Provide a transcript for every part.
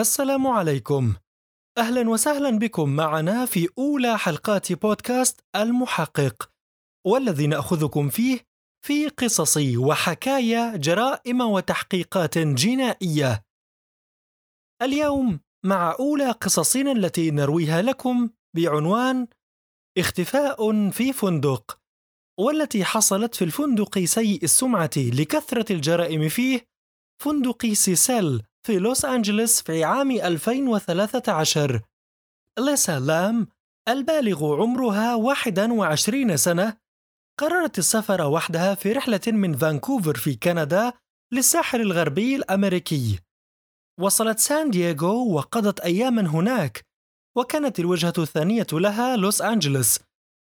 السلام عليكم. أهلا وسهلا بكم معنا في أولى حلقات بودكاست المحقق والذي نأخذكم فيه في قصص وحكايا جرائم وتحقيقات جنائية. اليوم مع أولى قصصنا التي نرويها لكم بعنوان اختفاء في فندق والتي حصلت في الفندق سيء السمعة لكثرة الجرائم فيه فندق سيسيل في لوس أنجلوس في عام 2013 اليسا لام البالغ عمرها 21 سنة. قررت السفر وحدها في رحلة من فانكوفر في كندا للساحل الغربي الأمريكي. وصلت سان دييغو وقضت أياما هناك وكانت الوجهة الثانية لها لوس أنجلوس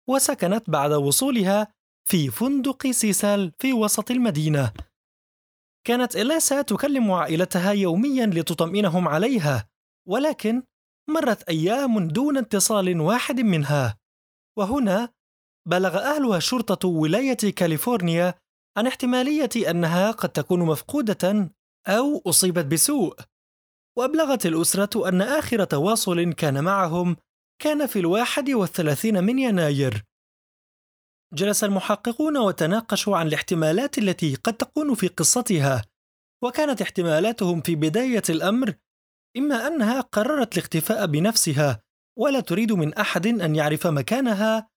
وسكنت بعد وصولها في فندق سيسال في وسط المدينة. كانت إليسا تكلم عائلتها يوميا لتطمئنهم عليها ولكن مرت أيام دون اتصال واحد منها. وهنا بلغ أهل شرطة ولاية كاليفورنيا عن احتمالية أنها قد تكون مفقودة أو أصيبت بسوء. وأبلغت الأسرة أن آخر تواصل كان معهم كان في الواحد والثلاثين من يناير. جلس المحققون وتناقشوا عن الاحتمالات التي قد تكون في قصتها وكانت احتمالاتهم في بداية الأمر إما أنها قررت الاختفاء بنفسها ولا تريد من أحد أن يعرف مكانها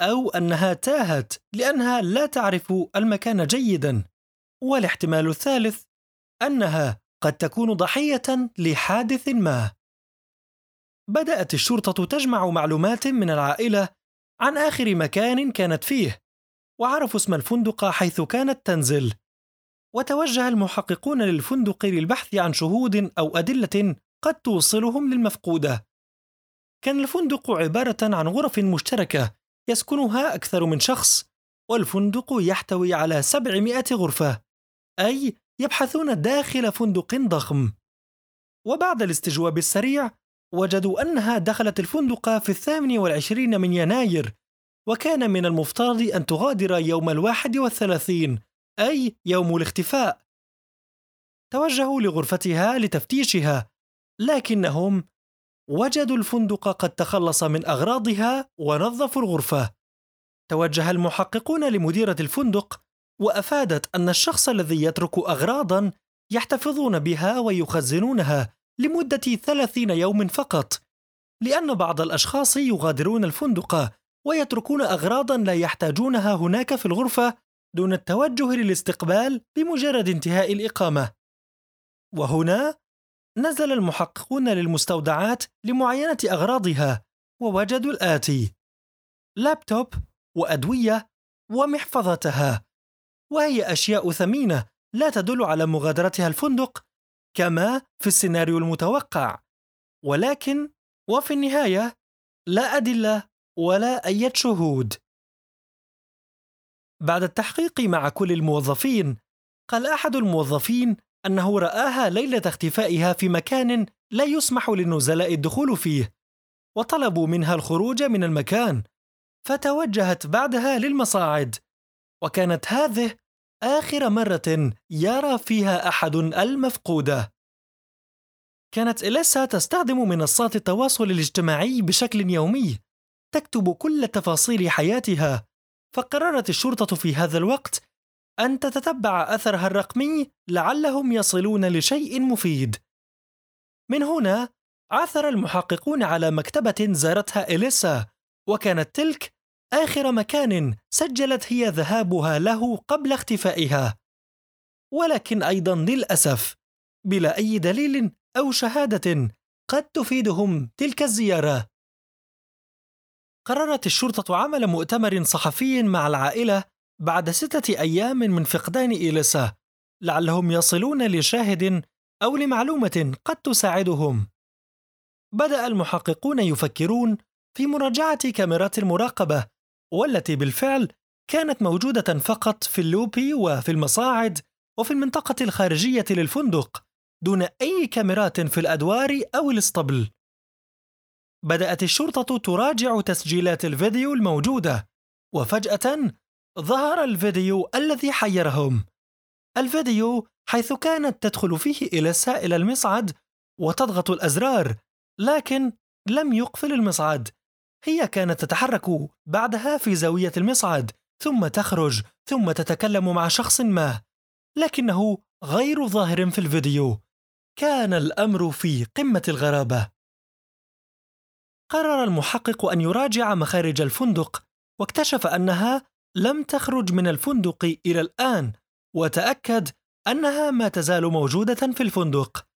أو أنها تاهت لأنها لا تعرف المكان جيدا. والاحتمال الثالث أنها قد تكون ضحية لحادث ما. بدأت الشرطة تجمع معلومات من العائلة عن آخر مكان كانت فيه وعرفوا اسم الفندق حيث كانت تنزل. وتوجه المحققون للفندق للبحث عن شهود أو أدلة قد توصلهم للمفقودة. كان الفندق عبارة عن غرف مشتركة يسكنها أكثر من شخص والفندق يحتوي على 700 غرفة أي يبحثون داخل فندق ضخم. وبعد الاستجواب السريع وجدوا أنها دخلت الفندق في الثامن والعشرين من يناير وكان من المفترض أن تغادر يوم الواحد والثلاثين أي يوم الاختفاء. توجهوا لغرفتها لتفتيشها لكنهم وجدوا الفندق قد تخلص من أغراضها ونظفوا الغرفة. توجه المحققون لمديرة الفندق وأفادت أن الشخص الذي يترك أغراضا يحتفظون بها ويخزنونها. لمدة ثلاثين يوم فقط لأن بعض الأشخاص يغادرون الفندق ويتركون أغراضا لا يحتاجونها هناك في الغرفة دون التوجه للاستقبال بمجرد انتهاء الإقامة. وهنا نزل المحققون للمستودعات لمعاينة أغراضها ووجدوا الآتي لابتوب وأدوية ومحفظتها وهي أشياء ثمينة لا تدل على مغادرتها الفندق كما في السيناريو المتوقع. ولكن وفي النهاية لا أدلة ولا أي شهود. بعد التحقيق مع كل الموظفين قال أحد الموظفين أنه رآها ليلة اختفائها في مكان لا يسمح للنزلاء الدخول فيه وطلبوا منها الخروج من المكان فتوجهت بعدها للمصاعد وكانت هذه آخر مرة يرى فيها أحد المفقودة. كانت إليسا تستخدم منصات التواصل الاجتماعي بشكل يومي، تكتب كل تفاصيل حياتها، فقررت الشرطة في هذا الوقت أن تتتبع أثرها الرقمي لعلهم يصلون لشيء مفيد. من هنا عثر المحققون على مكتبة زارتها إليسا، وكانت تلك آخر مكان سجلت هي ذهابها له قبل اختفائها. ولكن أيضا للأسف بلا أي دليل أو شهادة قد تفيدهم تلك الزيارة. قررت الشرطة عمل مؤتمر صحفي مع العائلة بعد ستة أيام من فقدان إيليسا لعلهم يصلون لشاهد أو لمعلومة قد تساعدهم. بدأ المحققون يفكرون في مراجعة كاميرات المراقبة والتي بالفعل كانت موجودة فقط في اللوبي وفي المصاعد وفي المنطقة الخارجية للفندق دون أي كاميرات في الأدوار أو الاسطبل. بدأت الشرطة تراجع تسجيلات الفيديو الموجودة، وفجأة ظهر الفيديو الذي حيرهم. الفيديو حيث كانت تدخل فيه إلى إلى المصعد وتضغط الأزرار لكن لم يقفل المصعد هي كانت تتحرك بعدها في زاوية المصعد ثم تخرج ثم تتكلم مع شخص ما لكنه غير ظاهر في الفيديو. كان الأمر في قمة الغرابة. قرر المحقق أن يراجع مخارج الفندق واكتشف أنها لم تخرج من الفندق إلى الآن وتأكد أنها ما تزال موجودة في الفندق.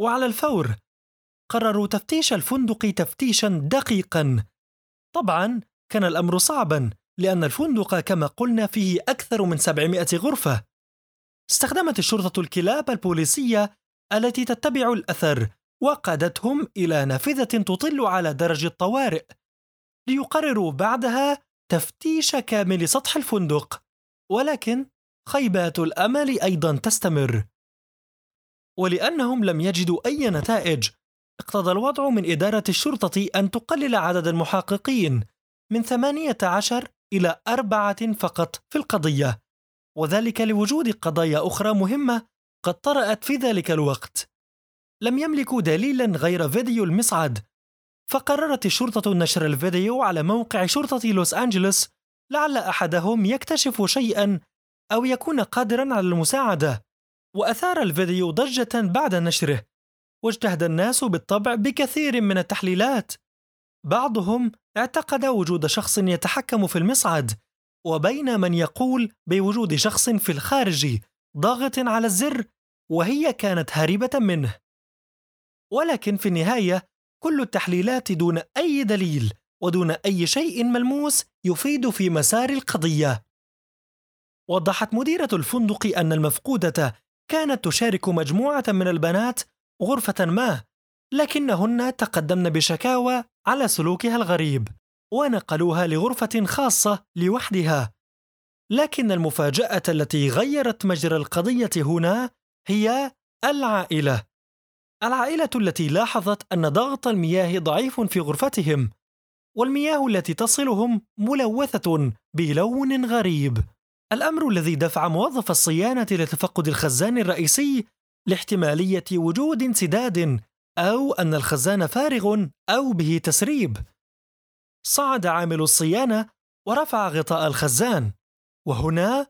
وعلى الفور قرروا تفتيش الفندق تفتيشا دقيقا. طبعا كان الأمر صعبا لأن الفندق كما قلنا فيه أكثر من 700 غرفة. استخدمت الشرطة الكلاب البوليسية التي تتبع الأثر وقادتهم إلى نافذة تطل على درج الطوارئ ليقرروا بعدها تفتيش كامل سطح الفندق. ولكن خيبات الأمل أيضا تستمر. ولأنهم لم يجدوا أي نتائج اقتضى الوضع من إدارة الشرطة أن تقلل عدد المحققين من 18 إلى أربعة فقط في القضية وذلك لوجود قضايا أخرى مهمة قد طرأت في ذلك الوقت. لم يملكوا دليلا غير فيديو المصعد فقررت الشرطة نشر الفيديو على موقع شرطة لوس أنجلوس لعل أحدهم يكتشف شيئا أو يكون قادرا على المساعدة وأثار الفيديو ضجة بعد نشره. واجتهد الناس بالطبع بكثير من التحليلات بعضهم اعتقد وجود شخص يتحكم في المصعد وبين من يقول بوجود شخص في الخارج ضاغط على الزر وهي كانت هاربة منه ولكن في النهاية كل التحليلات دون أي دليل ودون أي شيء ملموس يفيد في مسار القضية. وضحت مديرة الفندق أن المفقودة كانت تشارك مجموعة من البنات غرفة ما، لكنهن تقدمن بشكاوى على سلوكها الغريب، ونقلوها لغرفة خاصة لوحدها. لكن المفاجأة التي غيرت مجرى القضية هنا هي العائلة. العائلة التي لاحظت أن ضغط المياه ضعيف في غرفتهم، والمياه التي تصلهم ملوثة بلون غريب. الأمر الذي دفع موظف الصيانة لتفقد الخزان الرئيسي لاحتمالية وجود انسداد أو أن الخزان فارغ أو به تسريب. صعد عامل الصيانة ورفع غطاء الخزان، وهنا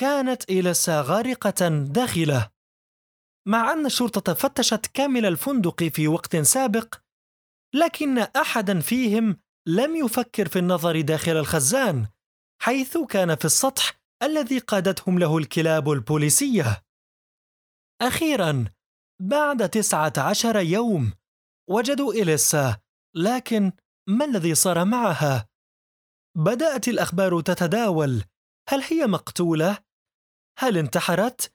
كانت إيلسا غارقة داخلة. مع أن الشرطة فتشت كامل الفندق في وقت سابق لكن أحدا فيهم لم يفكر في النظر داخل الخزان حيث كان في السطح الذي قادتهم له الكلاب البوليسية أخيرا بعد تسعة عشر يوم وجدوا إليسا لكن ما الذي صار معها؟ بدأت الأخبار تتداول هل هي مقتولة؟ هل انتحرت؟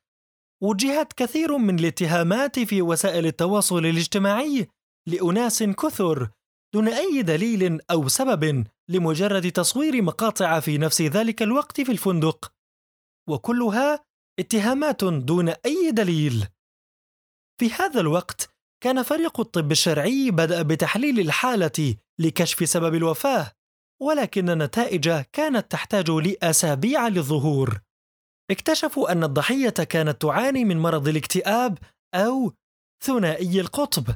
وجهت كثير من الاتهامات في وسائل التواصل الاجتماعي لأناس كثر دون أي دليل أو سبب لمجرد تصوير مقاطع في نفس ذلك الوقت في الفندق وكلها اتهامات دون أي دليل. في هذا الوقت كان فريق الطب الشرعي بدأ بتحليل الحالة لكشف سبب الوفاة ولكن النتائج كانت تحتاج لأسابيع للظهور. اكتشفوا أن الضحية كانت تعاني من مرض الاكتئاب أو ثنائي القطب.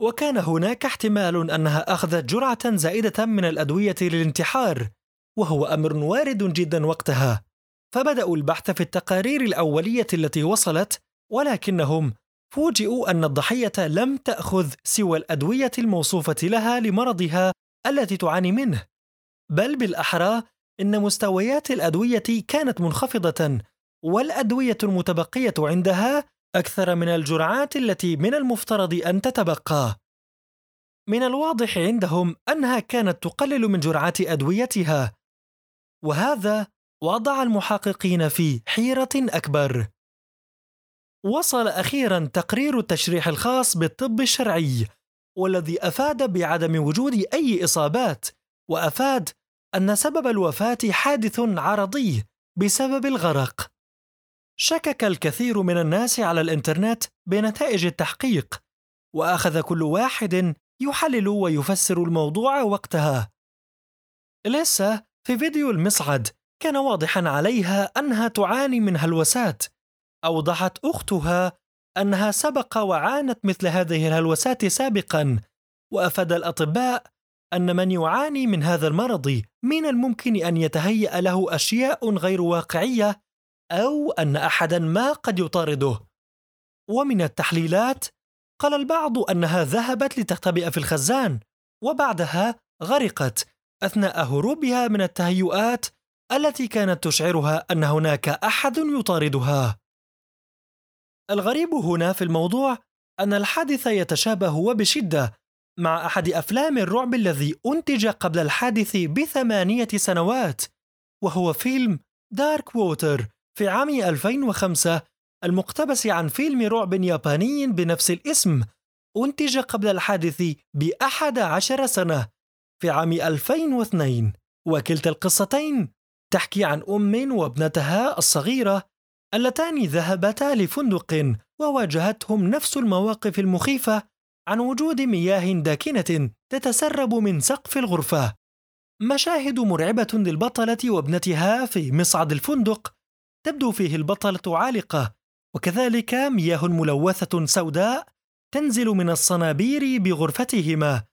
وكان هناك احتمال أنها أخذت جرعة زائدة من الأدوية للانتحار وهو أمر وارد جدا وقتها. فبدأوا البحث في التقارير الأولية التي وصلت ولكنهم فوجئوا أن الضحية لم تأخذ سوى الأدوية الموصوفة لها لمرضها التي تعاني منه بل بالأحرى إن مستويات الأدوية كانت منخفضة والأدوية المتبقية عندها أكثر من الجرعات التي من المفترض أن تتبقى. من الواضح عندهم أنها كانت تقلل من جرعات أدويتها، وهذا وضع المحققين في حيرة أكبر. وصل أخيرا تقرير التشريح الخاص بالطب الشرعي، والذي أفاد بعدم وجود أي إصابات، وأفاد أن سبب الوفاة حادث عرضي بسبب الغرق. شكك الكثير من الناس على الإنترنت بنتائج التحقيق، وأخذ كل واحد يحلل ويفسر الموضوع وقتها. لسه في فيديو المصعد كان واضحا عليها أنها تعاني من هلوسات. أوضحت أختها أنها سبق وعانت مثل هذه الهلوسات سابقا وأفاد الأطباء أن من يعاني من هذا المرض من الممكن أن يتهيأ له أشياء غير واقعية أو أن أحدا ما قد يطارده ومن التحليلات قال البعض أنها ذهبت لتختبئ في الخزان وبعدها غرقت أثناء هروبها من التهيؤات التي كانت تشعرها أن هناك أحد يطاردها. الغريب هنا في الموضوع أن الحادث يتشابه وبشدة مع أحد أفلام الرعب الذي أنتج قبل الحادث بثمانية سنوات وهو فيلم دارك ووتر في عام 2005 المقتبس عن فيلم رعب ياباني بنفس الاسم أنتج قبل الحادث بأحد عشر سنة في عام 2002 وكلتا القصتين تحكي عن أم وابنتها الصغيرة اللتان ذهبتا لفندق وواجهتهم نفس المواقف المخيفة عن وجود مياه داكنة تتسرب من سقف الغرفة. مشاهد مرعبة للبطلة وابنتها في مصعد الفندق تبدو فيه البطلة عالقة وكذلك مياه ملوثة سوداء تنزل من الصنابير بغرفتهما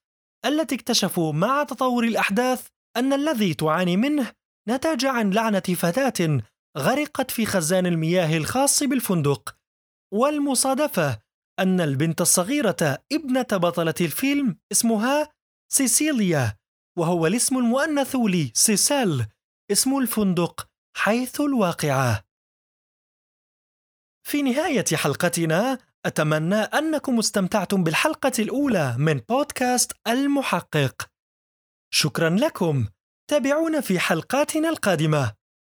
التي اكتشفوا مع تطور الأحداث أن الذي تعاني منه نتج عن لعنة فتاة غرقت في خزان المياه الخاص بالفندق والمصادفة أن البنت الصغيرة ابنة بطلة الفيلم اسمها سيسيليا وهو الاسم المؤنث لسيسال اسم الفندق حيث الواقعة في نهاية حلقتنا أتمنى أنكم استمتعتم بالحلقة الأولى من بودكاست المحقق. شكرا لكم. تابعونا في حلقاتنا القادمة.